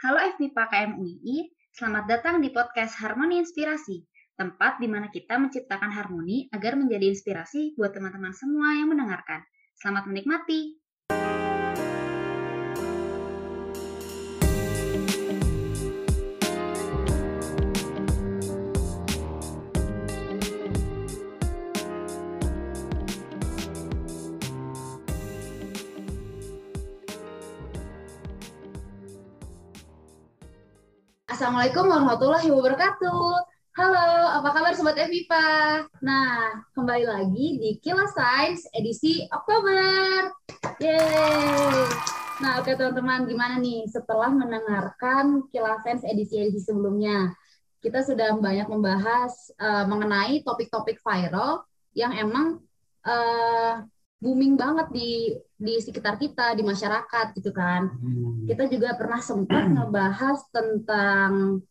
Halo FMIPA KMUI, selamat datang di podcast Harmoni Inspirasi, tempat di mana kita menciptakan harmoni agar menjadi inspirasi buat teman-teman semua yang mendengarkan. Selamat menikmati! Assalamualaikum warahmatullahi wabarakatuh. Halo, apa kabar Sobat Evipa? Nah, kembali lagi di Kilas Science edisi Oktober. Yeay! Nah, oke teman-teman, gimana nih setelah mendengarkan Kilas Science edisi-edisi sebelumnya? Kita sudah banyak membahas uh, mengenai topik-topik viral yang emang uh, booming banget di di sekitar kita di masyarakat gitu kan hmm. kita juga pernah sempat ngebahas tentang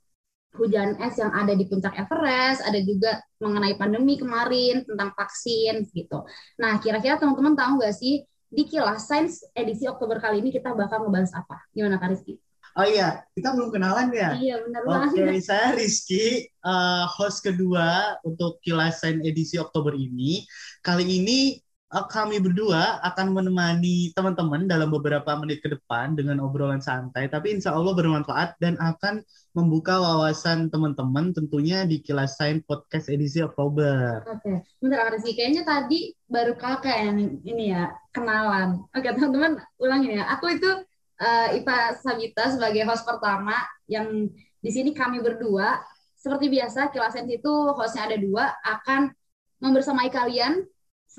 hujan es yang ada di puncak Everest ada juga mengenai pandemi kemarin tentang vaksin gitu nah kira-kira teman-teman tahu nggak sih di Kilas Science edisi Oktober kali ini kita bakal ngebahas apa gimana Kak Rizky? Oh iya, kita belum kenalan ya? Iya, benar banget. Oke, saya Rizky, uh, host kedua untuk Kilas Science edisi Oktober ini. Kali ini kami berdua akan menemani teman-teman dalam beberapa menit ke depan dengan obrolan santai, tapi insya Allah bermanfaat dan akan membuka wawasan teman-teman tentunya di Kilas Sains Podcast edisi Oktober. Oke, bentar sih kayaknya tadi baru kakak yang ini ya kenalan. Oke teman-teman ulangin ya. Aku itu uh, Ipa Sabita sebagai host pertama yang di sini kami berdua seperti biasa Kilas Sains itu hostnya ada dua akan membersamai kalian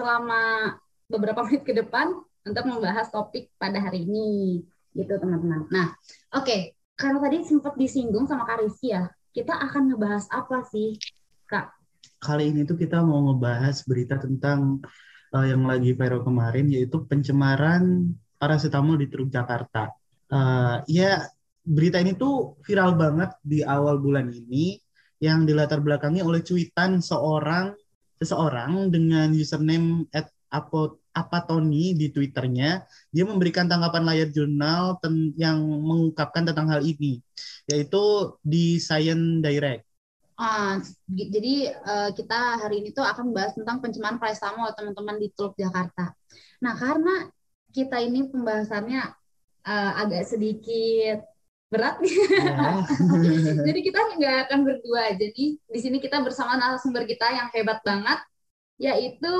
selama beberapa menit ke depan untuk membahas topik pada hari ini gitu teman-teman. Nah, oke, okay. karena tadi sempat disinggung sama Kak Rizky ya, kita akan ngebahas apa sih, Kak? Kali ini tuh kita mau ngebahas berita tentang uh, yang lagi viral kemarin yaitu pencemaran paracetamol di Teluk Jakarta. Uh, ya, berita ini tuh viral banget di awal bulan ini yang dilatar belakangi oleh cuitan seorang seseorang dengan username at Apatoni di Twitternya, dia memberikan tanggapan layar jurnal yang mengungkapkan tentang hal ini, yaitu di Science Direct. Ah, jadi uh, kita hari ini tuh akan membahas tentang pencemaran paracetamol teman-teman di Teluk Jakarta. Nah, karena kita ini pembahasannya uh, agak sedikit berat, ya. jadi kita nggak akan berdua. Jadi di sini kita bersama narasumber kita yang hebat banget, yaitu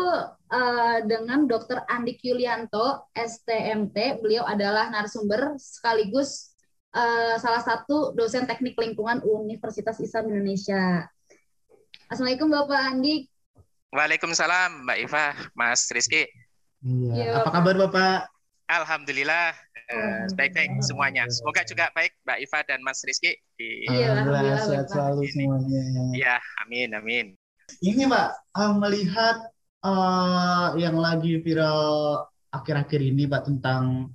uh, dengan Dr. Andik Yulianto, STMT. Beliau adalah narasumber sekaligus uh, salah satu dosen teknik lingkungan Universitas Islam Indonesia. Assalamualaikum Bapak Andik. Waalaikumsalam Mbak Iva, Mas Rizky. Iya. Apa kabar Bapak? Alhamdulillah baik-baik semuanya. Semoga juga baik Mbak Iva dan Mas Rizky. Iya, Alhamdulillah sehat selalu semuanya. Iya, amin, amin. Ini Mbak, uh, melihat uh, yang lagi viral akhir-akhir ini Pak tentang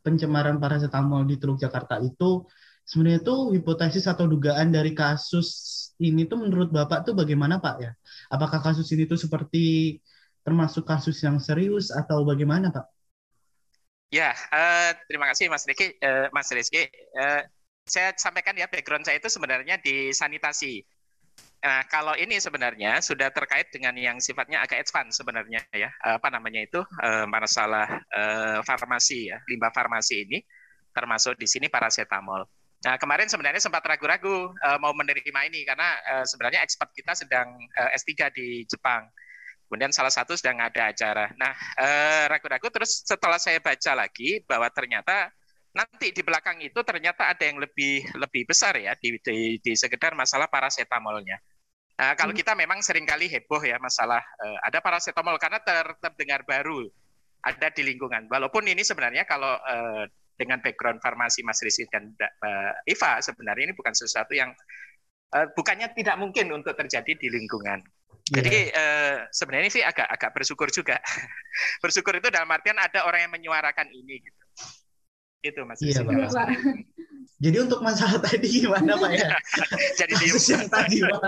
pencemaran paracetamol di Teluk Jakarta itu sebenarnya itu hipotesis atau dugaan dari kasus ini tuh menurut Bapak tuh bagaimana Pak ya? Apakah kasus ini tuh seperti termasuk kasus yang serius atau bagaimana Pak? Ya, uh, terima kasih Mas Rizky. Uh, Mas Rizky, uh, saya sampaikan ya background saya itu sebenarnya di sanitasi. Nah, kalau ini sebenarnya sudah terkait dengan yang sifatnya agak advance sebenarnya ya. Apa namanya itu? Masalah farmasi ya, limbah farmasi ini termasuk di sini paracetamol. Nah, kemarin sebenarnya sempat ragu-ragu mau menerima ini karena sebenarnya ekspert kita sedang uh, S3 di Jepang. Kemudian salah satu sedang ada acara. Nah, ragu-ragu terus setelah saya baca lagi bahwa ternyata nanti di belakang itu ternyata ada yang lebih lebih besar ya di, di, di sekedar masalah paracetamolnya. Nah, kalau hmm. kita memang sering kali heboh ya masalah uh, ada paracetamol karena ter, terdengar baru ada di lingkungan. Walaupun ini sebenarnya kalau uh, dengan background farmasi Mas Rizky dan uh, Iva sebenarnya ini bukan sesuatu yang uh, bukannya tidak mungkin untuk terjadi di lingkungan. Yeah. Jadi uh, sebenarnya sih agak agak bersyukur juga. bersyukur itu dalam artian ada orang yang menyuarakan ini gitu. Itu Mas. Iya, Pak. Jadi untuk masalah tadi gimana Pak ya? jadi diem. yang tadi Pak.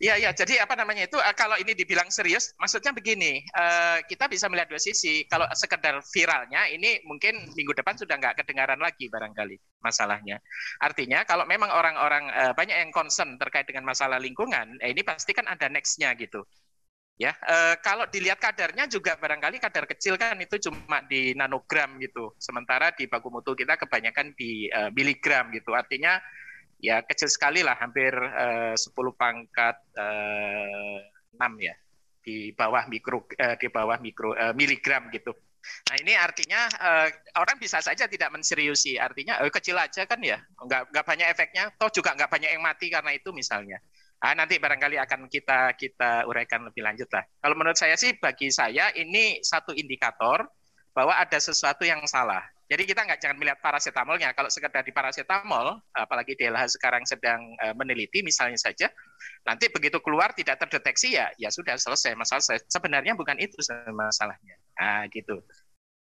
Iya, iya. Jadi apa namanya itu uh, kalau ini dibilang serius, maksudnya begini, uh, kita bisa melihat dua sisi. Kalau sekedar viralnya, ini mungkin minggu depan sudah nggak kedengaran lagi barangkali masalahnya. Artinya kalau memang orang-orang uh, banyak yang concern terkait dengan masalah lingkungan, eh, ini pasti kan ada nextnya gitu. Ya, kalau dilihat kadarnya juga barangkali kadar kecil kan itu cuma di nanogram gitu. Sementara di baku mutu kita kebanyakan di miligram gitu. Artinya ya kecil sekali lah, hampir e, 10 pangkat e, 6 ya di bawah mikro e, di bawah mikro e, miligram gitu. Nah ini artinya e, orang bisa saja tidak menseriusi. Artinya kecil aja kan ya, nggak nggak banyak efeknya. Toh juga nggak banyak yang mati karena itu misalnya. Ah, nanti barangkali akan kita kita uraikan lebih lanjut lah. Kalau menurut saya sih, bagi saya ini satu indikator bahwa ada sesuatu yang salah. Jadi kita nggak jangan melihat paracetamolnya. Kalau sekedar di paracetamol, apalagi DLH sekarang sedang uh, meneliti misalnya saja, nanti begitu keluar tidak terdeteksi ya, ya sudah selesai masalah. Sebenarnya bukan itu masalahnya. Ah gitu.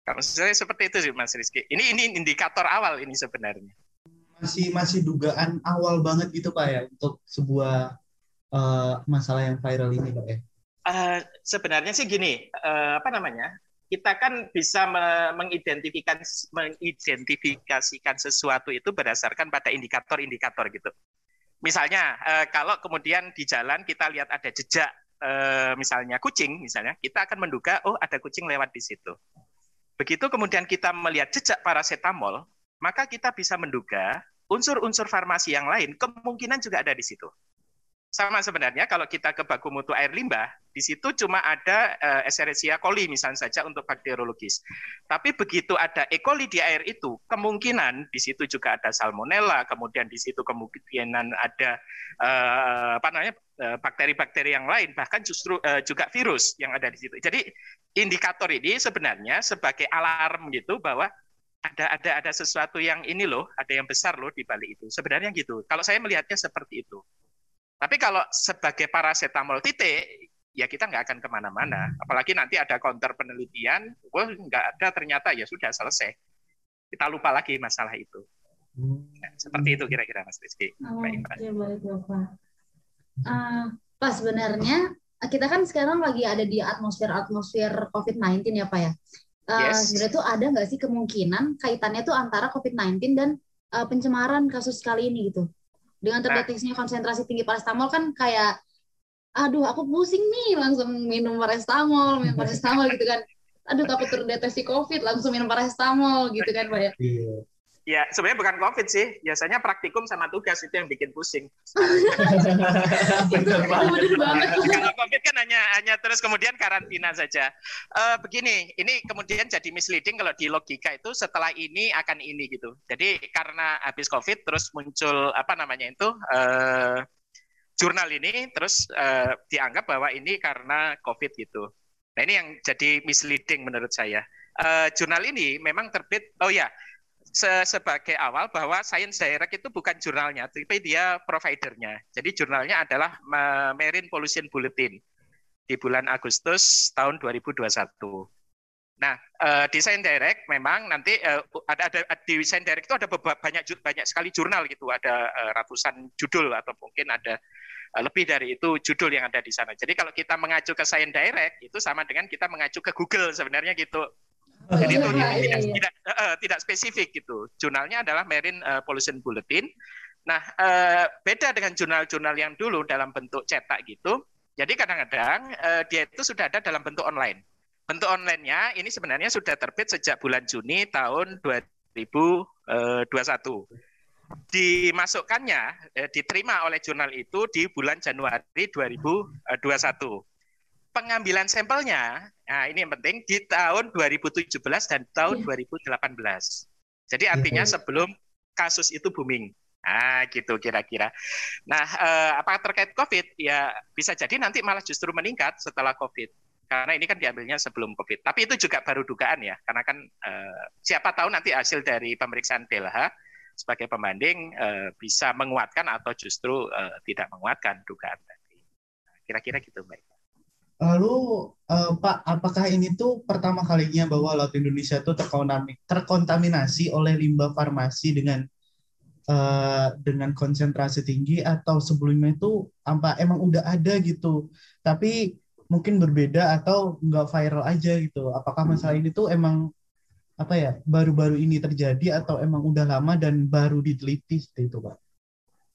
Kalau saya seperti itu sih Mas Rizky. Ini ini indikator awal ini sebenarnya masih masih dugaan awal banget gitu pak ya untuk sebuah uh, masalah yang viral ini pak ya? Uh, sebenarnya sih gini, uh, apa namanya? Kita kan bisa mengidentifikasikan mengidentifikasikan sesuatu itu berdasarkan pada indikator-indikator gitu. Misalnya uh, kalau kemudian di jalan kita lihat ada jejak uh, misalnya kucing misalnya, kita akan menduga oh ada kucing lewat di situ. Begitu kemudian kita melihat jejak paracetamol, maka kita bisa menduga unsur-unsur farmasi yang lain kemungkinan juga ada di situ. Sama sebenarnya kalau kita ke baku mutu air limbah, di situ cuma ada uh, Escherichia coli misalnya saja untuk bakteriologis. Tapi begitu ada E. coli di air itu, kemungkinan di situ juga ada salmonella, kemudian di situ kemungkinan ada uh, apa namanya eh, bakteri-bakteri yang lain, bahkan justru juga virus yang ada di situ. Jadi indikator ini sebenarnya sebagai alarm gitu bahwa ada ada ada sesuatu yang ini loh, ada yang besar loh di balik itu. Sebenarnya gitu. Kalau saya melihatnya seperti itu. Tapi kalau sebagai paracetamol titik, ya kita nggak akan ke mana-mana. Apalagi nanti ada counter penelitian, oh nggak ada ternyata ya sudah selesai. Kita lupa lagi masalah itu. Nah, seperti itu kira-kira Mas Rizky. Oh, baik, ya, baik Bapak. Uh, Pak sebenarnya kita kan sekarang lagi ada di atmosfer-atmosfer COVID-19 ya Pak ya. Uh, yes. Sebenarnya tuh ada nggak sih kemungkinan kaitannya tuh antara COVID-19 dan uh, pencemaran kasus kali ini gitu? Dengan nah. terdeteksinya konsentrasi tinggi paracetamol kan kayak, aduh aku pusing nih langsung minum paracetamol, minum paracetamol gitu kan. Aduh takut terdeteksi COVID langsung minum paracetamol gitu kan Pak ya. Ya, sebenarnya bukan COVID sih. Biasanya praktikum sama tugas itu yang bikin pusing. Banget. Kalau COVID kan hanya hanya terus kemudian karantina saja. Uh, begini, ini kemudian jadi misleading kalau di logika itu setelah ini akan ini gitu. Jadi karena habis COVID terus muncul apa namanya itu uh, jurnal ini terus uh, dianggap bahwa ini karena COVID gitu. Nah ini yang jadi misleading menurut saya. Uh, jurnal ini memang terbit. Oh ya se sebagai awal bahwa Science Direct itu bukan jurnalnya, tapi dia providernya. Jadi jurnalnya adalah Marine Pollution Bulletin di bulan Agustus tahun 2021. Nah, uh, di Science Direct memang nanti uh, ada ada di Science Direct itu ada banyak banyak sekali jurnal gitu, ada uh, ratusan judul atau mungkin ada uh, lebih dari itu judul yang ada di sana. Jadi kalau kita mengacu ke Science Direct itu sama dengan kita mengacu ke Google sebenarnya gitu. Jadi itu iya, iya, tidak, iya. tidak, uh, tidak spesifik gitu. Jurnalnya adalah Marine uh, Pollution Bulletin. Nah, uh, beda dengan jurnal-jurnal yang dulu dalam bentuk cetak gitu. Jadi kadang-kadang uh, dia itu sudah ada dalam bentuk online. Bentuk online-nya ini sebenarnya sudah terbit sejak bulan Juni tahun 2021. Dimasukkannya, diterima oleh jurnal itu di bulan Januari 2021 pengambilan sampelnya, nah ini yang penting di tahun 2017 dan tahun yeah. 2018. Jadi iya, artinya yeah. sebelum kasus itu booming. Nah, gitu kira-kira. Nah, eh, apakah terkait COVID? Ya bisa jadi nanti malah justru meningkat setelah COVID. Karena ini kan diambilnya sebelum COVID. Tapi itu juga baru dugaan ya, karena kan eh, siapa tahu nanti hasil dari pemeriksaan DLH sebagai pembanding eh, bisa menguatkan atau justru eh, tidak menguatkan dugaan tadi. Nah, kira-kira gitu, Mbak. Lalu uh, Pak, apakah ini tuh pertama kalinya bahwa Laut Indonesia itu terkontaminasi oleh limbah farmasi dengan uh, dengan konsentrasi tinggi atau sebelumnya itu apa emang udah ada gitu tapi mungkin berbeda atau nggak viral aja gitu? Apakah masalah ini tuh emang apa ya baru-baru ini terjadi atau emang udah lama dan baru diteliti seperti itu pak?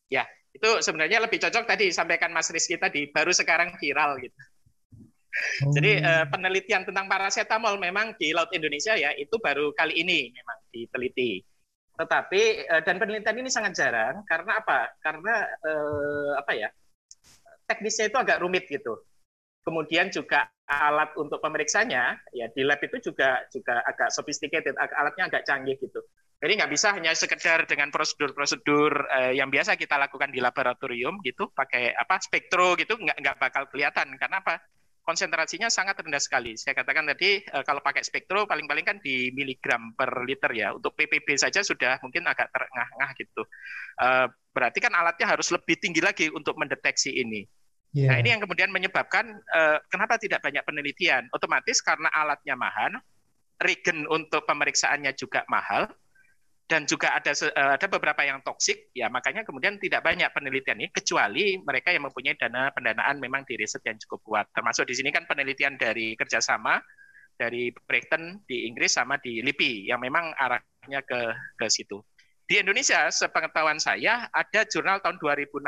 Ya itu sebenarnya lebih cocok tadi disampaikan Mas Rizky tadi baru sekarang viral gitu Oh. Jadi uh, penelitian tentang paracetamol memang di Laut Indonesia ya itu baru kali ini memang diteliti. Tetapi uh, dan penelitian ini sangat jarang karena apa? Karena uh, apa ya? Teknisnya itu agak rumit gitu. Kemudian juga alat untuk pemeriksanya ya di lab itu juga juga agak sophisticated, alatnya agak canggih gitu. Jadi nggak bisa hanya sekedar dengan prosedur-prosedur uh, yang biasa kita lakukan di laboratorium gitu, pakai apa spektro gitu nggak nggak bakal kelihatan karena apa? Konsentrasinya sangat rendah sekali. Saya katakan tadi eh, kalau pakai spektro paling-paling kan di miligram per liter ya. Untuk ppb saja sudah mungkin agak terengah-engah gitu. Eh, berarti kan alatnya harus lebih tinggi lagi untuk mendeteksi ini. Yeah. Nah ini yang kemudian menyebabkan uh, kenapa tidak banyak penelitian. Otomatis karena alatnya mahal, regen untuk pemeriksaannya juga mahal, dan juga ada eh, ada beberapa yang toksik ya makanya kemudian tidak banyak penelitian ini kecuali mereka yang mempunyai dana pendanaan memang di riset yang cukup kuat. Termasuk di sini kan penelitian dari kerjasama dari Brighton di Inggris sama di LIPI yang memang arahnya ke ke situ. Di Indonesia sepengetahuan saya ada jurnal tahun 2016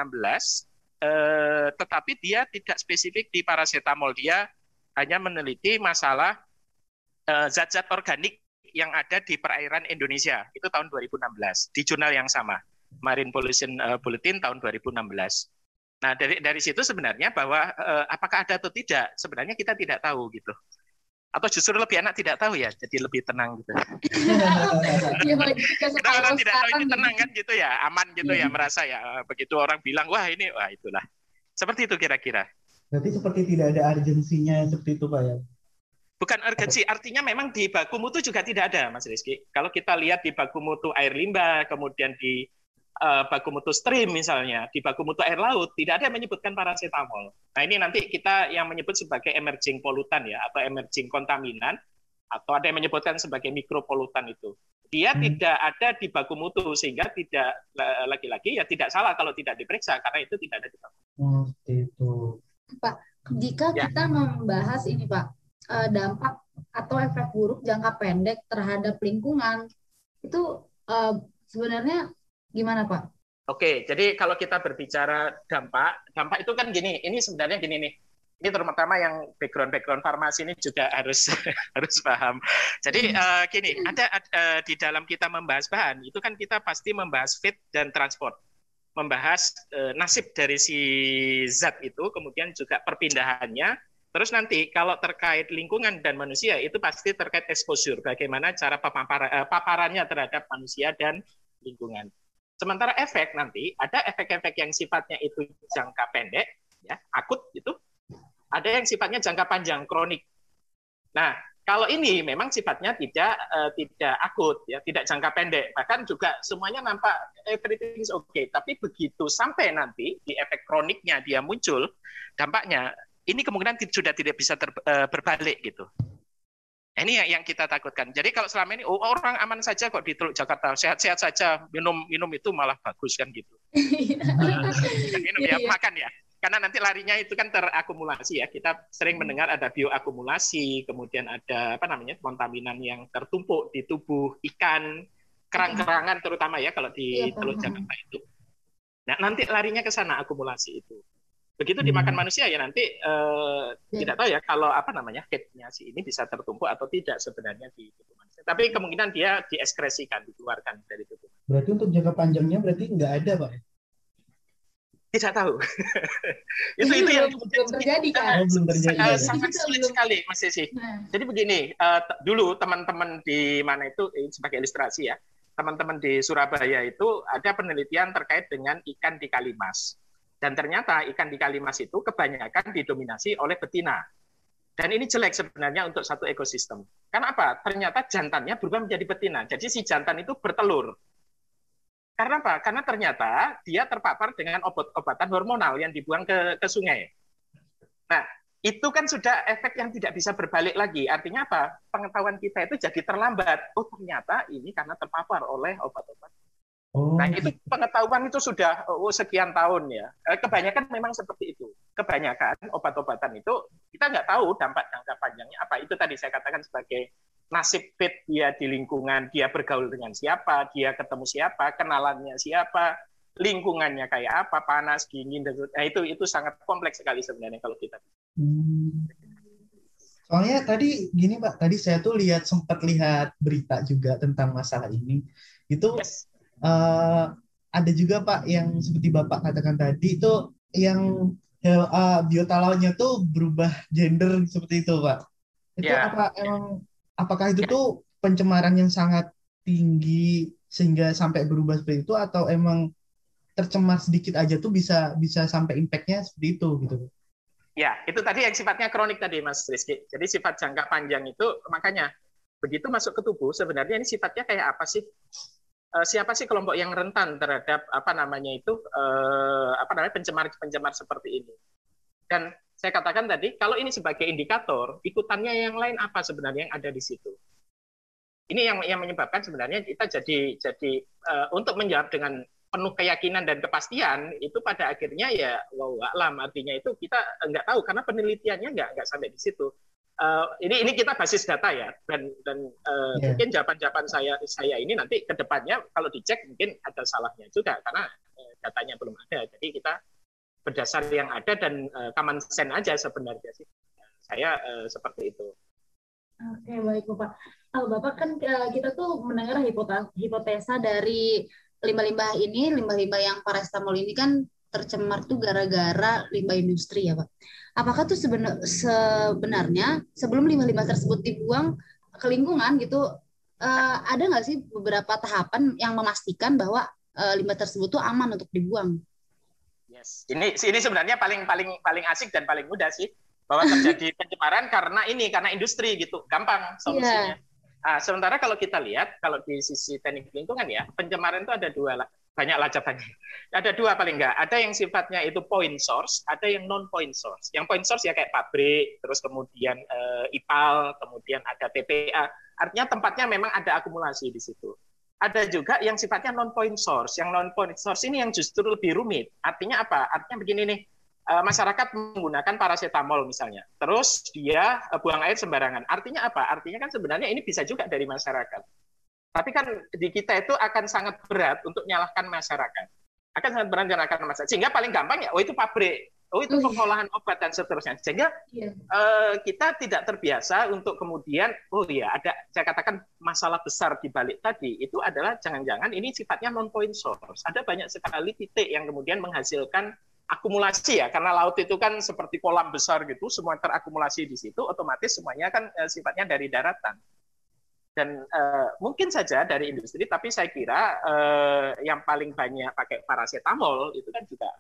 eh, tetapi dia tidak spesifik di paracetamol dia hanya meneliti masalah eh, zat-zat organik yang ada di perairan Indonesia itu tahun 2016 di jurnal yang sama Marine Pollution uh, Bulletin tahun 2016. Nah dari dari situ sebenarnya bahwa uh, apakah ada atau tidak sebenarnya kita tidak tahu gitu. Atau justru lebih enak tidak tahu ya, jadi lebih tenang gitu. ya, kita orang tidak tahu ini tenang kan gitu ya, aman gitu ya, hmm. merasa ya. Begitu orang bilang wah ini wah itulah. Seperti itu kira-kira. Berarti seperti tidak ada urgensinya seperti itu Pak ya? Bukan urgensi, artinya memang di baku mutu juga tidak ada, Mas Rizky. Kalau kita lihat di baku mutu air limbah, kemudian di uh, baku mutu stream misalnya, di baku mutu air laut, tidak ada yang menyebutkan paracetamol. Nah ini nanti kita yang menyebut sebagai emerging polutan ya, atau emerging kontaminan, atau ada yang menyebutkan sebagai mikropolutan itu. Dia hmm. tidak ada di baku mutu, sehingga tidak lagi-lagi ya tidak salah kalau tidak diperiksa, karena itu tidak ada di baku mutu. Oh, itu. Pak, jika ya. kita membahas ini Pak, uh, dampak atau efek buruk jangka pendek terhadap lingkungan itu uh, sebenarnya gimana Pak? Oke, jadi kalau kita berbicara dampak, dampak itu kan gini, ini sebenarnya gini nih, ini terutama yang background background farmasi ini juga harus harus paham. Jadi uh, gini, ada uh, di dalam kita membahas bahan itu kan kita pasti membahas fit dan transport, membahas uh, nasib dari si zat itu, kemudian juga perpindahannya, Terus nanti kalau terkait lingkungan dan manusia itu pasti terkait exposure, bagaimana cara eh, paparannya terhadap manusia dan lingkungan. Sementara efek nanti ada efek-efek yang sifatnya itu jangka pendek, ya akut itu, ada yang sifatnya jangka panjang kronik. Nah, kalau ini memang sifatnya tidak uh, tidak akut, ya tidak jangka pendek, bahkan juga semuanya nampak everything is okay. Tapi begitu sampai nanti di efek kroniknya dia muncul, dampaknya ini kemungkinan sudah tidak bisa ter, uh, berbalik gitu. Ini yang, yang kita takutkan. Jadi kalau selama ini oh, orang aman saja kok di Teluk Jakarta, sehat-sehat saja, minum minum itu malah bagus kan gitu. uh, minum ya, iya. makan ya. Karena nanti larinya itu kan terakumulasi ya. Kita sering mendengar ada bioakumulasi, kemudian ada apa namanya kontaminan yang tertumpuk di tubuh ikan, kerang-kerangan terutama ya kalau di iya, Teluk Jakarta itu. Nah, nanti larinya ke sana akumulasi itu. Begitu hmm. dimakan manusia ya nanti uh, tidak tahu ya kalau apa namanya headnya si ini bisa tertumpuk atau tidak sebenarnya di tubuh manusia. Tapi kemungkinan dia diekskresikan, dikeluarkan dari tubuh. Berarti untuk jangka panjangnya berarti nggak ada pak? Tidak tahu. itu itu yang belum terjadi kan? Belum terjadi. Sangat sulit sekali Mas Sisi. Nah. Jadi begini, uh, dulu teman-teman di mana itu sebagai ilustrasi ya, teman-teman di Surabaya itu ada penelitian terkait dengan ikan di Kalimas dan ternyata ikan di Kalimas itu kebanyakan didominasi oleh betina. Dan ini jelek sebenarnya untuk satu ekosistem. Karena apa? Ternyata jantannya berubah menjadi betina. Jadi si jantan itu bertelur. Karena apa? Karena ternyata dia terpapar dengan obat-obatan hormonal yang dibuang ke, ke sungai. Nah, itu kan sudah efek yang tidak bisa berbalik lagi. Artinya apa? Pengetahuan kita itu jadi terlambat. Oh, ternyata ini karena terpapar oleh obat-obat Oh. Nah itu pengetahuan itu sudah oh, sekian tahun ya. Eh, kebanyakan memang seperti itu. Kebanyakan obat-obatan itu kita nggak tahu dampak jangka panjangnya apa. Itu tadi saya katakan sebagai nasib fit dia di lingkungan, dia bergaul dengan siapa, dia ketemu siapa, kenalannya siapa, lingkungannya kayak apa, panas, dingin, dan nah, itu itu sangat kompleks sekali sebenarnya kalau kita. Hmm. Soalnya tadi gini Pak, tadi saya tuh lihat sempat lihat berita juga tentang masalah ini. Itu yes uh, ada juga Pak yang seperti Bapak katakan tadi itu yang uh, biota lawannya tuh berubah gender seperti itu Pak. Itu yeah. apa emang apakah itu yeah. tuh pencemaran yang sangat tinggi sehingga sampai berubah seperti itu atau emang tercemar sedikit aja tuh bisa bisa sampai impactnya seperti itu gitu. Ya, itu tadi yang sifatnya kronik tadi Mas Rizky. Jadi sifat jangka panjang itu makanya begitu masuk ke tubuh sebenarnya ini sifatnya kayak apa sih? Eh, siapa sih kelompok yang rentan terhadap apa namanya itu eh, apa namanya pencemar-pencemar seperti ini. Dan saya katakan tadi kalau ini sebagai indikator, ikutannya yang lain apa sebenarnya yang ada di situ. Ini yang yang menyebabkan sebenarnya kita jadi jadi uh, untuk menjawab dengan penuh keyakinan dan kepastian itu pada akhirnya ya wow alam artinya itu kita nggak tahu karena penelitiannya nggak nggak sampai di situ uh, ini ini kita basis data ya dan dan uh, yeah. mungkin jawaban-jawaban saya saya ini nanti ke depannya kalau dicek mungkin ada salahnya juga karena uh, datanya belum ada. Jadi kita berdasar yang ada dan uh, common sense aja sebenarnya sih. Saya uh, seperti itu. Oke, baik Bapak. Oh, Bapak kan uh, kita tuh mendengar hipotesa, hipotesa dari limbah-limbah ini, limbah-limbah yang paracetamol ini kan tercemar tuh gara-gara limbah industri ya Pak. Apakah tuh sebenar, sebenarnya sebelum limbah-limbah tersebut dibuang ke lingkungan gitu, uh, ada nggak sih beberapa tahapan yang memastikan bahwa uh, limbah tersebut tuh aman untuk dibuang? Yes, ini ini sebenarnya paling paling paling asik dan paling mudah sih bahwa terjadi pencemaran karena ini karena industri gitu, gampang solusinya. Yeah. Nah, sementara kalau kita lihat kalau di sisi teknik lingkungan ya pencemaran itu ada dua banyak lah cabangnya. Ada dua paling enggak. Ada yang sifatnya itu point source, ada yang non point source. Yang point source ya kayak pabrik, terus kemudian uh, IPAL, kemudian ada TPA. Artinya tempatnya memang ada akumulasi di situ. Ada juga yang sifatnya non point source. Yang non point source ini yang justru lebih rumit. Artinya apa? Artinya begini nih. Uh, masyarakat menggunakan paracetamol misalnya, terus dia uh, buang air sembarangan. Artinya apa? Artinya kan sebenarnya ini bisa juga dari masyarakat tapi kan di kita itu akan sangat berat untuk menyalahkan masyarakat. Akan sangat berat menyalahkan masyarakat. Sehingga paling gampang ya, oh itu pabrik, oh itu oh, iya. pengolahan obat dan seterusnya. Sehingga yeah. uh, kita tidak terbiasa untuk kemudian, oh iya ada, saya katakan masalah besar di balik tadi itu adalah jangan-jangan ini sifatnya non point source. Ada banyak sekali titik yang kemudian menghasilkan akumulasi ya karena laut itu kan seperti kolam besar gitu semua terakumulasi di situ otomatis semuanya kan uh, sifatnya dari daratan dan uh, mungkin saja dari industri tapi saya kira uh, yang paling banyak pakai paracetamol itu kan juga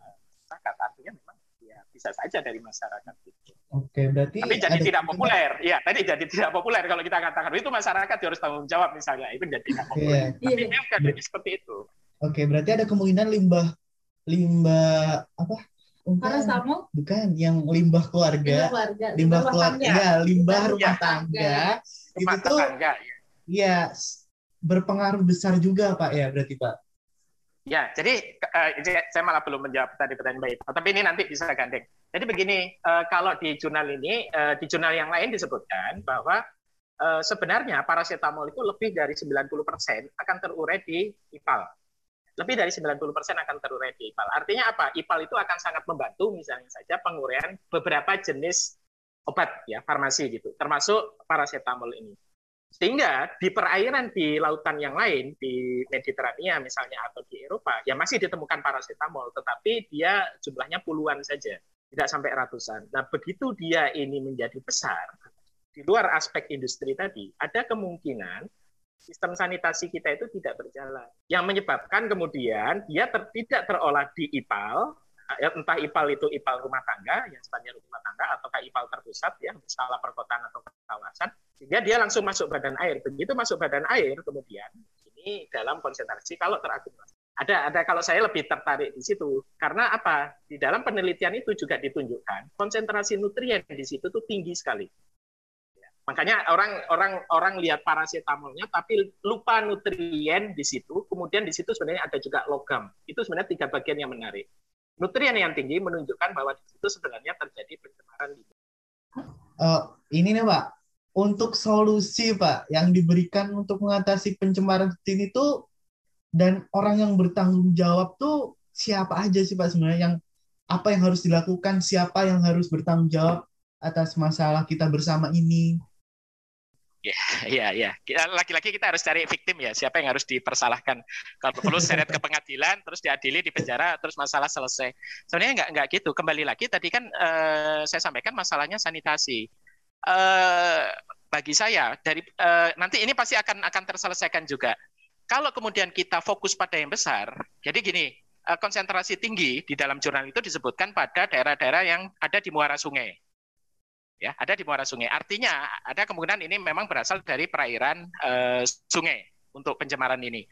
masyarakat artinya memang ya bisa saja dari masyarakat gitu. Oke, berarti tapi jadi tidak populer. Iya, tadi jadi tidak populer kalau kita katakan itu masyarakat harus tanggung jawab misalnya itu jadi tidak populer. Iya. Tapi yeah. kan jadi seperti itu. Oke, berarti ada kemungkinan limbah limbah apa? Paracetamol? Bukan, yang limbah keluarga. Limbah keluarga. Limbah, keluarga. Ya, limbah rumah tangga. Rumah itu tangga, ya ya berpengaruh besar juga Pak ya berarti Pak. Ya, jadi uh, saya malah belum menjawab tadi pertanyaan baik, tapi ini nanti bisa gandeng. Jadi begini, uh, kalau di jurnal ini, uh, di jurnal yang lain disebutkan bahwa uh, sebenarnya paracetamol itu lebih dari 90% akan terurai di IPAL. Lebih dari 90% akan terurai di IPAL. Artinya apa? IPAL itu akan sangat membantu misalnya saja penguraian beberapa jenis obat ya farmasi gitu, termasuk paracetamol ini. Sehingga di perairan di lautan yang lain, di Mediterania misalnya atau di Eropa, ya masih ditemukan paracetamol, tetapi dia jumlahnya puluhan saja, tidak sampai ratusan. Nah, begitu dia ini menjadi besar, di luar aspek industri tadi, ada kemungkinan sistem sanitasi kita itu tidak berjalan. Yang menyebabkan kemudian dia ter, tidak terolah di IPAL, entah IPAL itu IPAL rumah tangga, yang sifatnya rumah tangga, ataukah IPAL terpusat, ya, skala perkotaan atau kawasan, sehingga dia langsung masuk badan air. Begitu masuk badan air, kemudian ini dalam konsentrasi kalau terakumulasi. Ada, ada kalau saya lebih tertarik di situ karena apa? Di dalam penelitian itu juga ditunjukkan konsentrasi nutrien di situ tuh tinggi sekali. Ya. Makanya orang orang orang lihat paracetamolnya tapi lupa nutrien di situ. Kemudian di situ sebenarnya ada juga logam. Itu sebenarnya tiga bagian yang menarik. Nutrien yang tinggi menunjukkan bahwa di situ sebenarnya terjadi pencemaran limbah. Uh, ini nih Pak, untuk solusi Pak yang diberikan untuk mengatasi pencemaran seperti itu dan orang yang bertanggung jawab tuh siapa aja sih Pak sebenarnya yang apa yang harus dilakukan, siapa yang harus bertanggung jawab atas masalah kita bersama ini. Ya, ya, ya. Lagi-lagi kita harus cari victim ya, siapa yang harus dipersalahkan. Kalau perlu seret ke pengadilan, terus diadili di penjara, terus masalah selesai. Sebenarnya nggak nggak gitu. Kembali lagi tadi kan uh, saya sampaikan masalahnya sanitasi. Uh, bagi saya dari uh, nanti ini pasti akan akan terselesaikan juga. Kalau kemudian kita fokus pada yang besar, jadi gini, uh, konsentrasi tinggi di dalam jurnal itu disebutkan pada daerah-daerah yang ada di muara sungai ya ada di muara sungai. Artinya ada kemungkinan ini memang berasal dari perairan uh, sungai untuk pencemaran ini.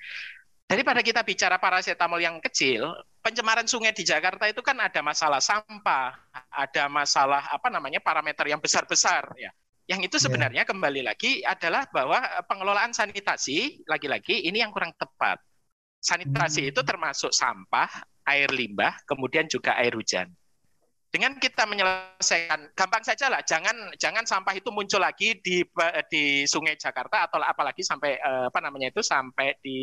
Daripada kita bicara paracetamol yang kecil, pencemaran sungai di Jakarta itu kan ada masalah sampah, ada masalah apa namanya parameter yang besar-besar ya. Yang itu iya. sebenarnya yeah. kembali lagi adalah bahwa pengelolaan sanitasi lagi-lagi ini yang kurang tepat. Sanitasi hmm. itu termasuk sampah, air limbah, kemudian juga air hujan dengan kita menyelesaikan gampang saja lah. Jangan jangan sampah itu muncul lagi di di sungai Jakarta atau apalagi sampai eh, apa namanya itu sampai di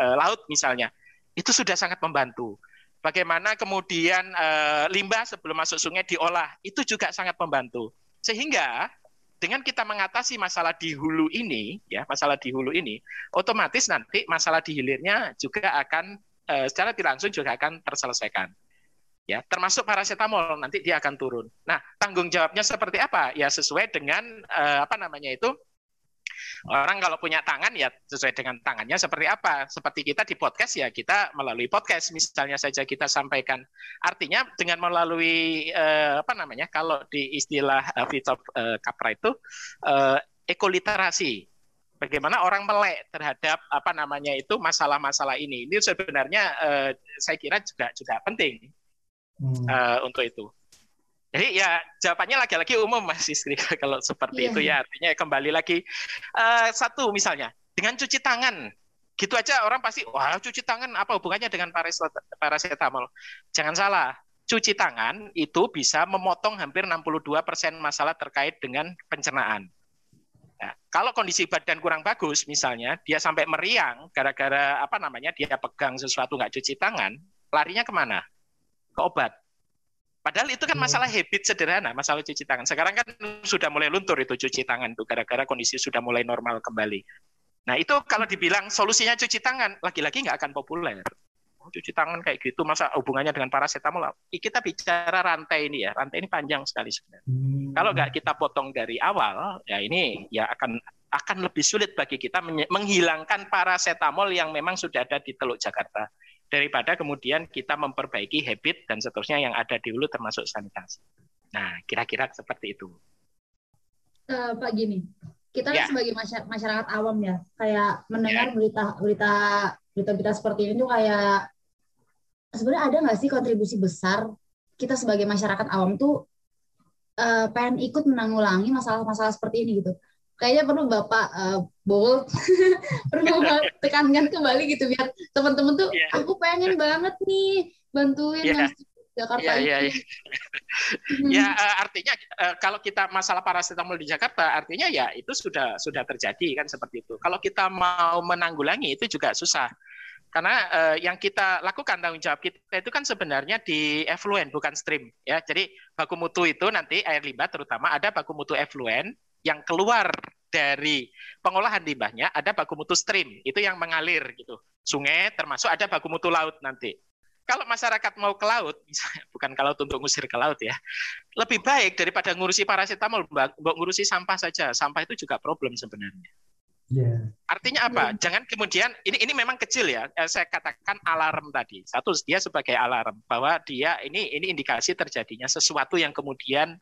uh, laut misalnya. Itu sudah sangat membantu. Bagaimana kemudian limbah sebelum masuk sungai diolah itu juga sangat membantu. Sehingga dengan kita mengatasi masalah di hulu ini ya masalah di hulu ini otomatis nanti masalah di hilirnya juga akan secara tidak langsung juga akan terselesaikan ya termasuk paracetamol nanti dia akan turun. Nah tanggung jawabnya seperti apa? Ya sesuai dengan uh, apa namanya itu orang kalau punya tangan ya sesuai dengan tangannya seperti apa. Seperti kita di podcast ya kita melalui podcast misalnya saja kita sampaikan. Artinya dengan melalui uh, apa namanya kalau di istilah Fitop uh, Kapra itu uh, ekoliterasi bagaimana orang melek terhadap apa namanya itu masalah-masalah ini. Ini sebenarnya uh, saya kira juga juga penting hmm. uh, untuk itu. Jadi ya jawabannya lagi-lagi umum Mas Istri kalau seperti yeah. itu ya artinya kembali lagi uh, satu misalnya dengan cuci tangan gitu aja orang pasti wah cuci tangan apa hubungannya dengan paracetamol. Jangan salah, cuci tangan itu bisa memotong hampir 62% masalah terkait dengan pencernaan. Nah, kalau kondisi badan kurang bagus, misalnya dia sampai meriang gara-gara apa namanya dia pegang sesuatu nggak cuci tangan, larinya ke mana? Ke obat. Padahal itu kan hmm. masalah habit sederhana, masalah cuci tangan. Sekarang kan sudah mulai luntur itu cuci tangan tuh gara-gara kondisi sudah mulai normal kembali. Nah itu kalau dibilang solusinya cuci tangan, lagi-lagi nggak akan populer. Oh, cuci tangan kayak gitu, masa hubungannya dengan paracetamol? Kita bicara rantai ini ya, rantai ini panjang sekali sebenarnya. Hmm. Kalau nggak kita potong dari awal, ya ini ya akan akan lebih sulit bagi kita menghilangkan paracetamol yang memang sudah ada di Teluk Jakarta daripada kemudian kita memperbaiki habit dan seterusnya yang ada di hulu termasuk sanitasi. Nah, kira-kira seperti itu. Uh, Pak gini, kita ya. sebagai masyarakat awam ya, kayak mendengar ya. berita berita berita-berita seperti ini tuh kayak sebenarnya ada nggak sih kontribusi besar kita sebagai masyarakat awam tuh uh, pengen ikut menanggulangi masalah-masalah seperti ini gitu kayaknya perlu bapak uh, bold perlu bapak tekankan kembali gitu biar teman-teman tuh yeah. aku pengen banget nih bantuin yeah. Jakarta ya, ya, ya. ya uh, artinya uh, kalau kita masalah paracetamol di Jakarta artinya ya itu sudah sudah terjadi kan seperti itu. Kalau kita mau menanggulangi itu juga susah. Karena uh, yang kita lakukan tanggung jawab kita itu kan sebenarnya di effluent bukan stream ya. Jadi baku mutu itu nanti air limbah terutama ada baku mutu effluent yang keluar dari pengolahan limbahnya ada baku mutu stream, itu yang mengalir gitu. Sungai termasuk ada baku mutu laut nanti. Kalau masyarakat mau ke laut, bukan ke laut untuk ngusir ke laut ya, lebih baik daripada ngurusi paracetamol, ngurusi sampah saja. Sampah itu juga problem sebenarnya. Yeah. Artinya apa? Yeah. Jangan kemudian ini ini memang kecil ya. Eh, saya katakan alarm tadi. Satu dia sebagai alarm bahwa dia ini ini indikasi terjadinya sesuatu yang kemudian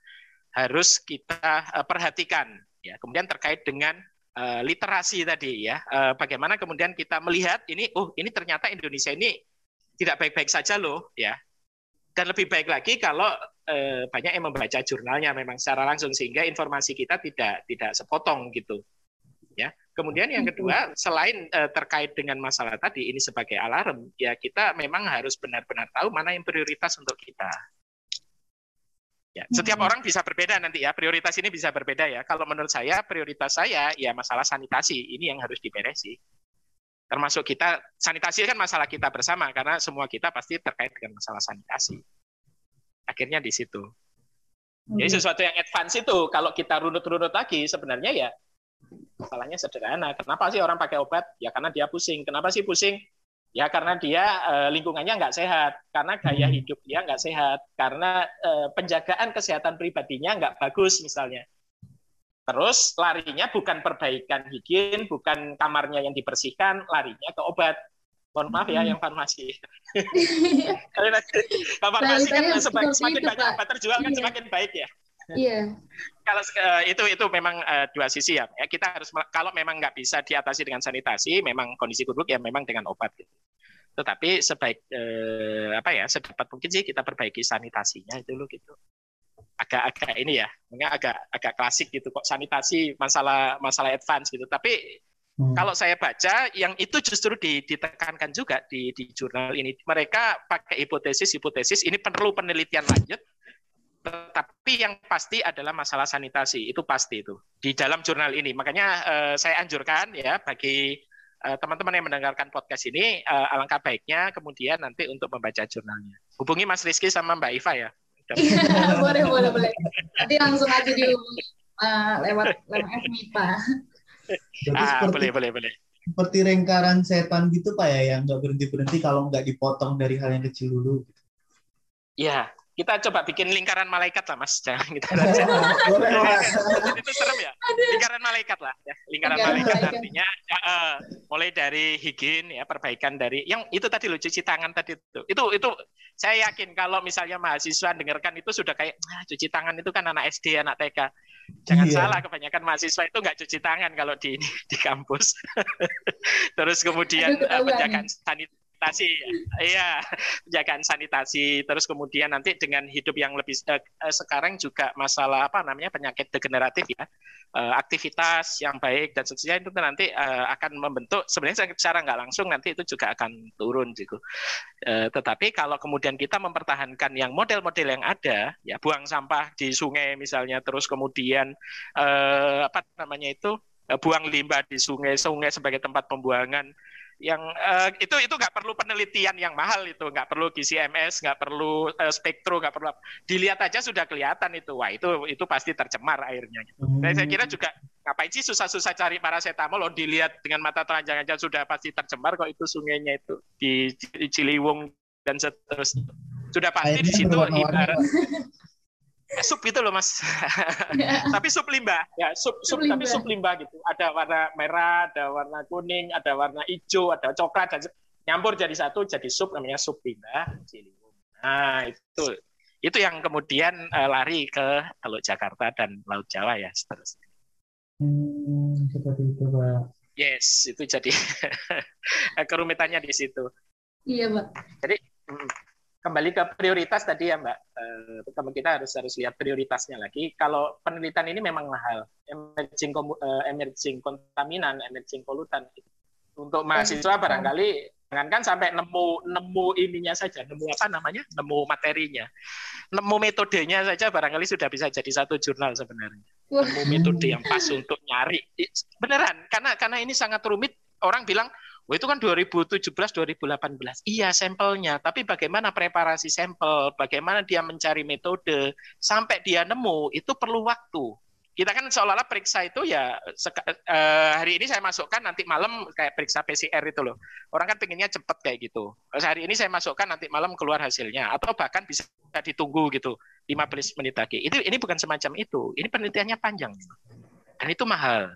harus kita uh, perhatikan ya kemudian terkait dengan uh, literasi tadi ya uh, bagaimana kemudian kita melihat ini oh ini ternyata Indonesia ini tidak baik-baik saja loh ya dan lebih baik lagi kalau eh, banyak yang membaca jurnalnya memang secara langsung sehingga informasi kita tidak tidak sepotong gitu. Ya. Kemudian yang kedua, selain uh, terkait dengan masalah tadi ini sebagai alarm, ya kita memang harus benar-benar tahu mana yang prioritas untuk kita. Ya, setiap hmm. orang bisa berbeda nanti ya. Prioritas ini bisa berbeda ya. Kalau menurut saya prioritas saya ya masalah sanitasi ini yang harus diberesi. Termasuk kita sanitasi kan masalah kita bersama karena semua kita pasti terkait dengan masalah sanitasi. Akhirnya di situ. Jadi hmm. sesuatu yang advance itu kalau kita runut-runut lagi sebenarnya ya Masalahnya sederhana. Kenapa sih orang pakai obat? Ya karena dia pusing. Kenapa sih pusing? Ya karena dia eh, lingkungannya nggak sehat, karena gaya hmm. hidup dia nggak sehat, karena eh, penjagaan kesehatan pribadinya nggak bagus misalnya. Terus larinya bukan perbaikan higien, bukan kamarnya yang dibersihkan, larinya ke obat. Mohon maaf ya hmm. yang farmasi. Karena farmasi kan semakin banyak obat terjual kan iya. semakin baik ya. Iya. Kalau uh, itu itu memang uh, dua sisi ya. ya. Kita harus kalau memang nggak bisa diatasi dengan sanitasi, memang kondisi buruk ya memang dengan obat. Gitu. Tetapi sebaik uh, apa ya sedapat mungkin sih kita perbaiki sanitasinya itu loh gitu. Agak-agak ini ya, agak agak klasik gitu kok sanitasi masalah masalah advance gitu. Tapi Hmm. Kalau saya baca, yang itu justru ditekankan juga di, di jurnal ini. Mereka pakai hipotesis-hipotesis, ini perlu penelitian lanjut, tetapi yang pasti adalah masalah sanitasi itu pasti itu di dalam jurnal ini makanya uh, saya anjurkan ya bagi eh, teman-teman uh, yang mendengarkan podcast ini uh, alangkah baiknya kemudian nanti untuk membaca jurnalnya. Hubungi Mas Rizky sama Mbak Iva ya. Boleh boleh boleh. Nanti langsung aja di uh, lewat lewat MIPA ah, seperti, boleh boleh boleh. seperti lingkaran setan gitu pak ya yang nggak berhenti berhenti kalau nggak dipotong dari hal yang kecil dulu. Gitu. Iya, kita coba bikin lingkaran malaikat lah mas. Jangan kita itu serem ya. Lingkaran malaikat lah ya. Lingkaran malaikat, malaikat. artinya ya, uh, mulai dari higien ya perbaikan dari yang itu tadi lo cuci tangan tadi itu itu itu saya yakin kalau misalnya mahasiswa dengarkan itu sudah kayak ah, cuci tangan itu kan anak SD anak TK jangan iya. salah kebanyakan mahasiswa itu nggak cuci tangan kalau di di kampus. Terus kemudian uh, penjagaan sanit sanitasi. Iya penjagaan sanitasi. Terus kemudian nanti dengan hidup yang lebih uh, sekarang juga masalah apa namanya penyakit degeneratif ya. Uh, aktivitas yang baik dan seterusnya itu nanti uh, akan membentuk sebenarnya secara nggak langsung nanti itu juga akan turun gitu. Uh, tetapi kalau kemudian kita mempertahankan yang model-model yang ada ya buang sampah di sungai misalnya terus kemudian uh, apa namanya itu buang limbah di sungai-sungai sebagai tempat pembuangan yang uh, itu itu nggak perlu penelitian yang mahal itu. Nggak perlu GCMS nggak perlu uh, spektro nggak perlu dilihat aja sudah kelihatan itu. Wah itu itu pasti tercemar airnya. Gitu. Hmm. Dan saya kira juga ngapain sih susah-susah cari paracetamol lo dilihat dengan mata telanjang aja sudah pasti tercemar kok itu sungainya itu di, Ciliwung dan seterusnya. Sudah pasti di situ ibarat ya, sup gitu loh mas. Tapi sup limbah ya sup sup, sup tapi sup limbah gitu. Ada warna merah ada warna kuning ada warna hijau ada coklat dan nyampur jadi satu jadi sup namanya sup limbah ciliwung nah itu. Itu yang kemudian uh, lari ke Teluk Jakarta dan Laut Jawa ya seterusnya. Hmm, seperti itu pak. Yes itu jadi kerumitannya di situ. Iya pak. Jadi mm, kembali ke prioritas tadi ya Mbak, uh, kita harus harus lihat prioritasnya lagi. Kalau penelitian ini memang mahal, emerging uh, emerging kontaminan, emerging polutan. Untuk mahasiswa barangkali jangankan sampai nemu nemu ininya saja, nemu apa namanya, nemu materinya, nemu metodenya saja barangkali sudah bisa jadi satu jurnal sebenarnya. Nemu metode yang pas untuk nyari, beneran, karena karena ini sangat rumit. Orang bilang Oh, itu kan 2017 2018. Iya sampelnya, tapi bagaimana preparasi sampel, bagaimana dia mencari metode sampai dia nemu itu perlu waktu. Kita kan seolah-olah periksa itu ya uh, hari ini saya masukkan nanti malam kayak periksa PCR itu loh. Orang kan pengennya cepat kayak gitu. Hari ini saya masukkan nanti malam keluar hasilnya atau bahkan bisa ditunggu gitu 15 menit lagi. Itu ini bukan semacam itu. Ini penelitiannya panjang. Dan itu mahal.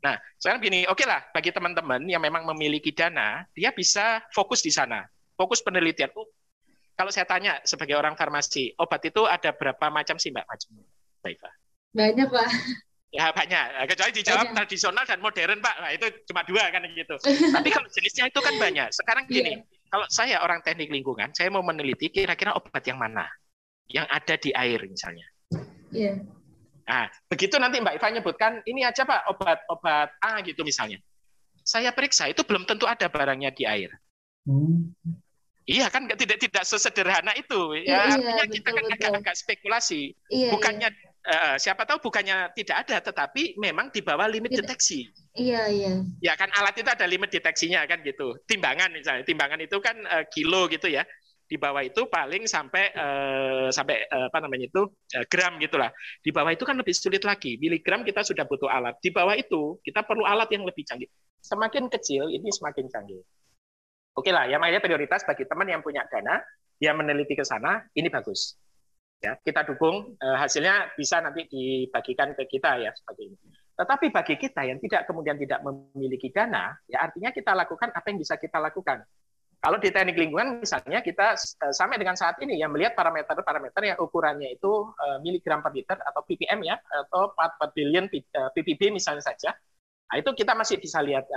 Nah, sekarang gini, oke okay lah bagi teman-teman yang memang memiliki dana, dia bisa fokus di sana, fokus penelitian. Uh, kalau saya tanya sebagai orang farmasi, obat itu ada berapa macam sih Mbak macamnya? Pak. Banyak, Pak. Ya banyak, kecuali dijawab banyak. tradisional dan modern Pak, nah, itu cuma dua kan gitu. Tapi kalau jenisnya itu kan banyak. Sekarang gini, yeah. kalau saya orang teknik lingkungan, saya mau meneliti kira-kira obat yang mana. yang ada di air misalnya. Iya. Nah, begitu nanti Mbak Iva nyebutkan ini aja Pak obat-obat A gitu misalnya. Saya periksa itu belum tentu ada barangnya di air. Hmm. Iya kan tidak tidak sesederhana itu. Ya iya, artinya betul, kita kan agak-agak spekulasi. Iya, bukannya iya. Uh, siapa tahu bukannya tidak ada tetapi memang di bawah limit deteksi. Iya, iya. Ya kan alat itu ada limit deteksinya kan gitu. Timbangan misalnya, timbangan itu kan uh, kilo gitu ya di bawah itu paling sampai uh, sampai uh, apa namanya itu uh, gram gitulah. Di bawah itu kan lebih sulit lagi. Miligram kita sudah butuh alat. Di bawah itu kita perlu alat yang lebih canggih. Semakin kecil ini semakin canggih. Oke lah, yang makanya prioritas bagi teman yang punya dana, yang meneliti ke sana, ini bagus. Ya, kita dukung uh, hasilnya bisa nanti dibagikan ke kita ya seperti ini. Tetapi bagi kita yang tidak kemudian tidak memiliki dana, ya artinya kita lakukan apa yang bisa kita lakukan. Kalau di teknik lingkungan misalnya kita uh, sampai dengan saat ini yang melihat parameter-parameter yang ukurannya itu uh, miligram per liter atau ppm ya atau 4, 4 billion ppb misalnya saja. Nah, itu kita masih bisa lihat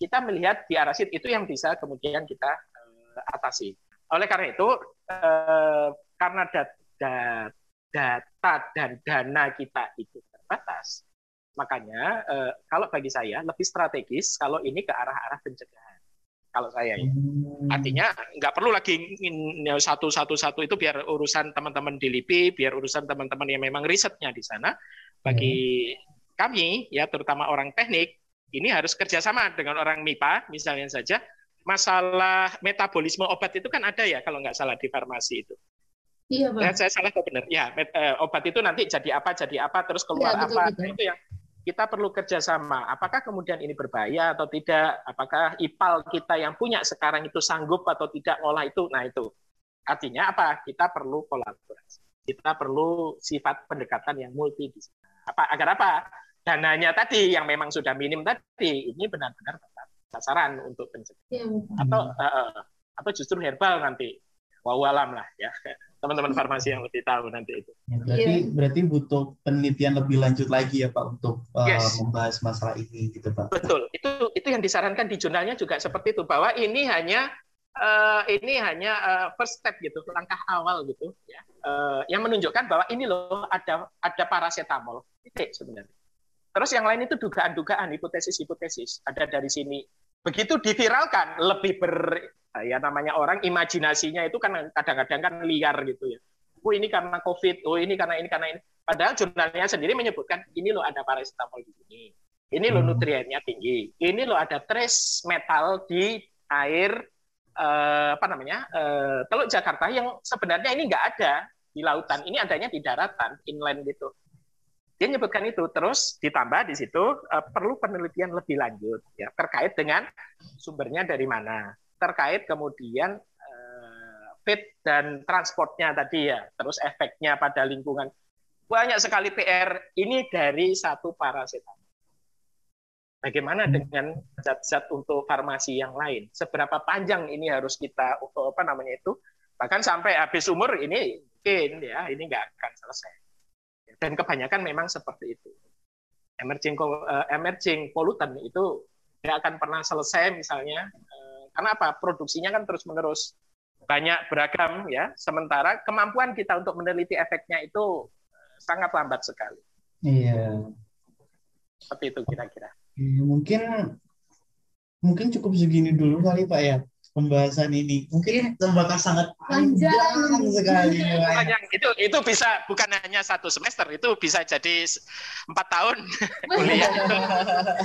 kita melihat di arasit itu yang bisa kemudian kita atasi. Oleh karena itu karena dat, dat, data dan dana kita itu terbatas, makanya kalau bagi saya lebih strategis kalau ini ke arah-arah pencegahan kalau saya ya. Hmm. Artinya nggak perlu lagi satu-satu-satu itu biar urusan teman-teman di LIPI, biar urusan teman-teman yang memang risetnya di sana. Bagi hmm. kami ya terutama orang teknik ini harus kerjasama dengan orang MIPA misalnya saja. Masalah metabolisme obat itu kan ada ya kalau nggak salah di farmasi itu. Iya, Bang. Ya, saya salah kok benar. Ya, eh, obat itu nanti jadi apa, jadi apa, terus keluar ya, betul, apa. Betul. Itu yang kita perlu kerjasama. Apakah kemudian ini berbahaya atau tidak? Apakah IPAL kita yang punya sekarang itu sanggup atau tidak ngolah itu? Nah itu artinya apa? Kita perlu kolaborasi. Kita perlu sifat pendekatan yang multi Apa agar apa? Dananya tadi yang memang sudah minim tadi ini benar-benar sasaran untuk pencegahan. Ya, atau uh, atau justru herbal nanti. Wow alam lah ya teman-teman farmasi yang lebih tahu nanti itu. Ya, berarti yeah. berarti butuh penelitian lebih lanjut lagi ya Pak untuk uh, yes. membahas masalah ini gitu Pak. Betul. Itu itu yang disarankan di jurnalnya juga seperti itu bahwa ini hanya uh, ini hanya uh, first step gitu, langkah awal gitu ya. Uh, yang menunjukkan bahwa ini loh ada ada paracetamol. Itu sebenarnya. Terus yang lain itu dugaan-dugaan, hipotesis-hipotesis ada dari sini. Begitu diviralkan lebih ber ya namanya orang imajinasinya itu kan kadang-kadang kan liar gitu ya. Oh ini karena COVID, oh ini karena ini karena ini. Padahal jurnalnya sendiri menyebutkan ini loh ada paracetamol di sini. Ini loh hmm. nutriennya tinggi. Ini loh ada trace metal di air eh, apa namanya eh, Teluk Jakarta yang sebenarnya ini nggak ada di lautan. Ini adanya di daratan, inland gitu. Dia menyebutkan itu terus ditambah di situ eh, perlu penelitian lebih lanjut ya terkait dengan sumbernya dari mana terkait kemudian uh, fit dan transportnya tadi ya, terus efeknya pada lingkungan. Banyak sekali PR ini dari satu paracetamol. Bagaimana hmm. dengan zat-zat untuk farmasi yang lain? Seberapa panjang ini harus kita apa namanya itu? Bahkan sampai habis umur ini mungkin ya ini nggak akan selesai. Dan kebanyakan memang seperti itu. Emerging uh, emerging pollutant itu tidak akan pernah selesai misalnya karena apa? Produksinya kan terus-menerus banyak beragam ya. Sementara kemampuan kita untuk meneliti efeknya itu sangat lambat sekali. Iya. Seperti itu kira-kira. Iya, mungkin mungkin cukup segini dulu kali Pak ya pembahasan ini. Mungkin bakal sangat panjang, panjang sekali. Panjang itu itu bisa bukan hanya satu semester, itu bisa jadi empat tahun kuliah itu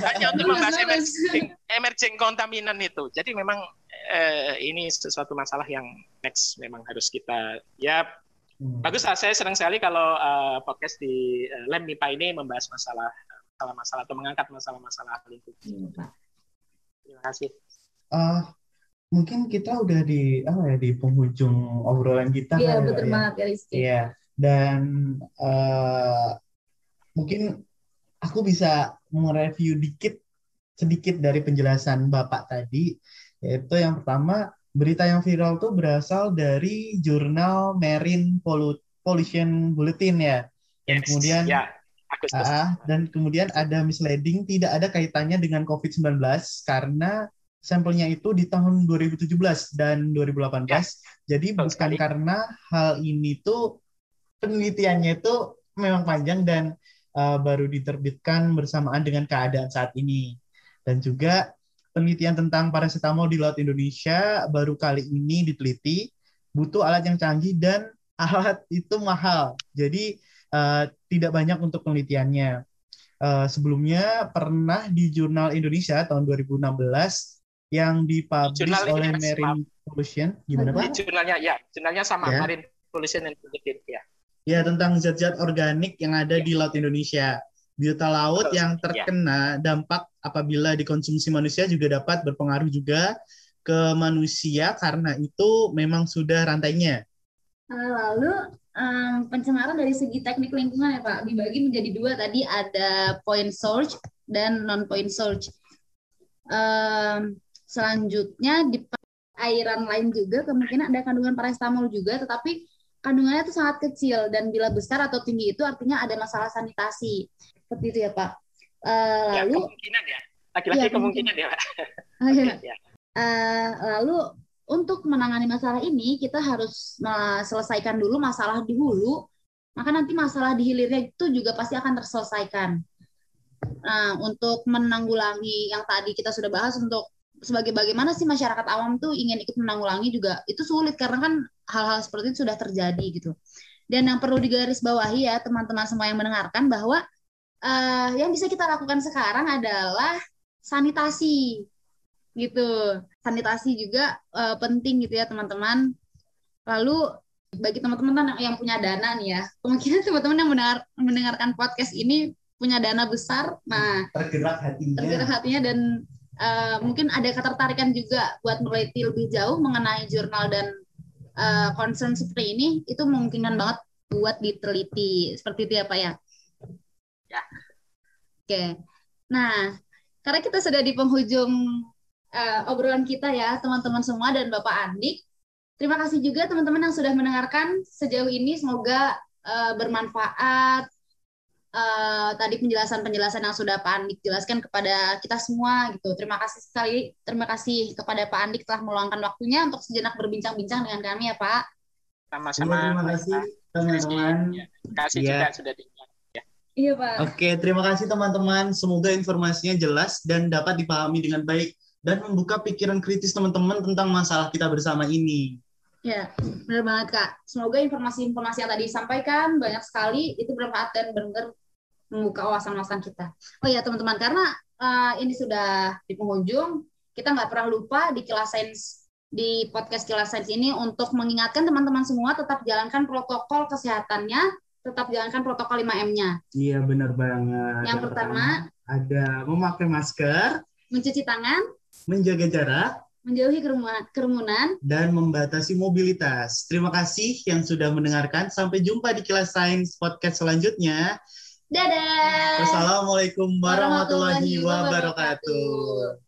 hanya untuk membahas emerging, emerging kontaminan itu. Jadi memang eh, ini sesuatu masalah yang next memang harus kita ya hmm. bagus lah. Saya senang sekali kalau uh, podcast di uh, Lem MIPA ini membahas masalah masalah-masalah atau mengangkat masalah-masalah lingkungan. Hmm. Terima kasih. Uh, mungkin kita udah di apa ya di penghujung obrolan kita iya kan, betul ya. banget ya Rizky iya dan uh, mungkin aku bisa mereview dikit sedikit dari penjelasan bapak tadi yaitu yang pertama berita yang viral tuh berasal dari jurnal Marine Pollution Bulletin ya dan yes, kemudian ya. Uh, dan kemudian ada misleading tidak ada kaitannya dengan COVID-19 karena sampelnya itu di tahun 2017 dan 2018. Ya, Jadi bukan sekali. karena hal ini tuh penelitiannya itu memang panjang dan uh, baru diterbitkan bersamaan dengan keadaan saat ini. Dan juga penelitian tentang paracetamol di Laut Indonesia baru kali ini diteliti, butuh alat yang canggih dan alat itu mahal. Jadi uh, tidak banyak untuk penelitiannya. Uh, sebelumnya pernah di Jurnal Indonesia tahun 2016 yang dipublish Jurnal oleh Marine Pollution. Gimana Pak? Jurnalnya ya, jurnalnya sama ya. Marine Pollution Institute ya. Ya, tentang zat-zat organik yang ada ya. di Laut Indonesia. Biota laut Betul. yang ya. terkena ya. dampak apabila dikonsumsi manusia juga dapat berpengaruh juga ke manusia karena itu memang sudah rantainya. Eh, lalu um, pencemaran dari segi teknik lingkungan ya Pak dibagi menjadi dua tadi ada point source dan non point source. Um, selanjutnya di airan lain juga kemungkinan ada kandungan paracetamol juga tetapi kandungannya itu sangat kecil dan bila besar atau tinggi itu artinya ada masalah sanitasi seperti itu ya Pak. Uh, lalu ya, kemungkinan ya lagi-lagi ya, kemungkinan ya Pak. Oh, ya. ya. Uh, lalu untuk menangani masalah ini kita harus selesaikan dulu masalah di hulu, maka nanti masalah di hilirnya itu juga pasti akan terselesaikan. Nah, untuk menanggulangi yang tadi kita sudah bahas untuk sebagai bagaimana sih masyarakat awam tuh ingin ikut menanggulangi juga itu sulit karena kan hal-hal seperti itu sudah terjadi gitu. Dan yang perlu digarisbawahi ya teman-teman semua yang mendengarkan bahwa uh, yang bisa kita lakukan sekarang adalah sanitasi gitu. Sanitasi juga uh, penting gitu ya teman-teman. Lalu bagi teman-teman yang punya dana nih ya, kemungkinan teman-teman yang mendengar mendengarkan podcast ini punya dana besar, nah tergerak hatinya, tergerak hatinya dan uh, mungkin ada ketertarikan juga buat meneliti lebih jauh mengenai jurnal dan uh, concern seperti ini, itu memungkinkan banget buat diteliti seperti itu ya Pak ya. Ya. Oke. Nah, karena kita sudah di penghujung uh, obrolan kita ya, teman-teman semua dan Bapak Andik. Terima kasih juga teman-teman yang sudah mendengarkan sejauh ini. Semoga uh, bermanfaat. Uh, tadi penjelasan-penjelasan yang sudah Pak Andik jelaskan kepada kita semua gitu. Terima kasih sekali. Terima kasih kepada Pak Andik telah meluangkan waktunya untuk sejenak berbincang-bincang dengan kami ya Pak. Sama-sama. Terima kasih teman-teman. Terima kasih ya. juga sudah di Iya Pak. Oke, terima kasih teman-teman. Semoga informasinya jelas dan dapat dipahami dengan baik dan membuka pikiran kritis teman-teman tentang masalah kita bersama ini. Ya, benar banget Kak. Semoga informasi-informasi yang tadi disampaikan banyak sekali itu bermanfaat dan benar membuka wawasan-wawasan kita. Oh ya teman-teman, karena uh, ini sudah di penghujung, kita nggak pernah lupa di kelas sains di podcast kelas sains ini untuk mengingatkan teman-teman semua tetap jalankan protokol kesehatannya, tetap jalankan protokol 5M-nya. Iya, benar banget. Yang, Yang pertama, pertama ada memakai masker, mencuci tangan, menjaga jarak, menjauhi kerumunan, dan membatasi mobilitas. Terima kasih yang sudah mendengarkan. Sampai jumpa di kelas sains podcast selanjutnya. Dadah. Assalamualaikum warahmatullahi wabarakatuh.